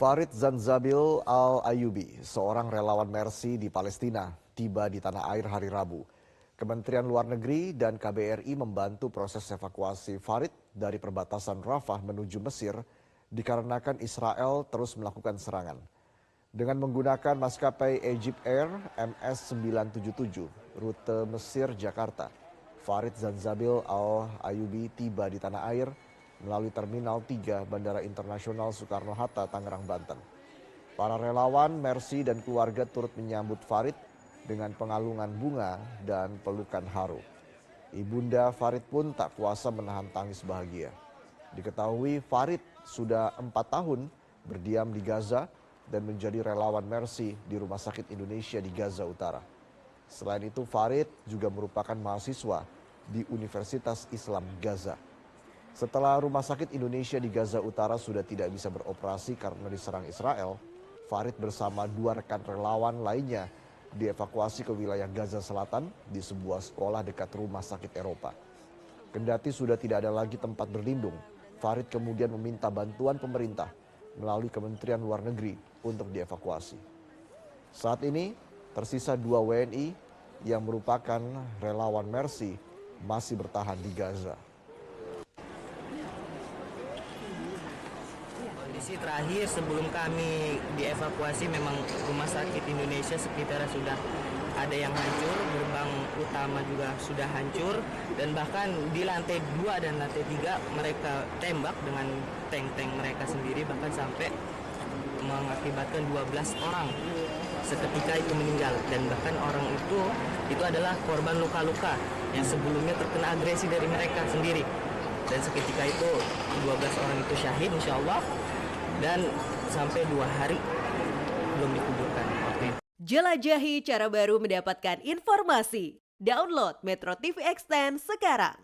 Farid Zanzabil Al-Ayubi, seorang relawan Mercy di Palestina, tiba di tanah air hari Rabu. Kementerian Luar Negeri dan KBRI membantu proses evakuasi Farid dari perbatasan Rafah menuju Mesir dikarenakan Israel terus melakukan serangan. Dengan menggunakan maskapai Egypt Air MS-977 rute Mesir-Jakarta, Farid Zanzabil Al-Ayubi tiba di tanah air melalui Terminal 3 Bandara Internasional Soekarno-Hatta, Tangerang, Banten. Para relawan, Mercy, dan keluarga turut menyambut Farid dengan pengalungan bunga dan pelukan haru. Ibunda Farid pun tak kuasa menahan tangis bahagia. Diketahui Farid sudah empat tahun berdiam di Gaza dan menjadi relawan Mercy di Rumah Sakit Indonesia di Gaza Utara. Selain itu Farid juga merupakan mahasiswa di Universitas Islam Gaza. Setelah Rumah Sakit Indonesia di Gaza Utara sudah tidak bisa beroperasi karena diserang Israel, Farid bersama dua rekan relawan lainnya dievakuasi ke wilayah Gaza Selatan di sebuah sekolah dekat rumah sakit Eropa. Kendati sudah tidak ada lagi tempat berlindung, Farid kemudian meminta bantuan pemerintah melalui Kementerian Luar Negeri untuk dievakuasi. Saat ini tersisa dua WNI yang merupakan relawan Mercy masih bertahan di Gaza. Kondisi terakhir sebelum kami dievakuasi memang rumah sakit Indonesia sekitar sudah ada yang hancur, gerbang utama juga sudah hancur dan bahkan di lantai dua dan lantai tiga mereka tembak dengan tank-tank mereka sendiri bahkan sampai mengakibatkan 12 orang seketika itu meninggal. Dan bahkan orang itu itu adalah korban luka-luka yang sebelumnya terkena agresi dari mereka sendiri. Dan seketika itu 12 orang itu syahid insya Allah dan sampai dua hari belum dikuburkan itu. Jelajahi cara baru mendapatkan informasi. Download Metro TV Extend sekarang.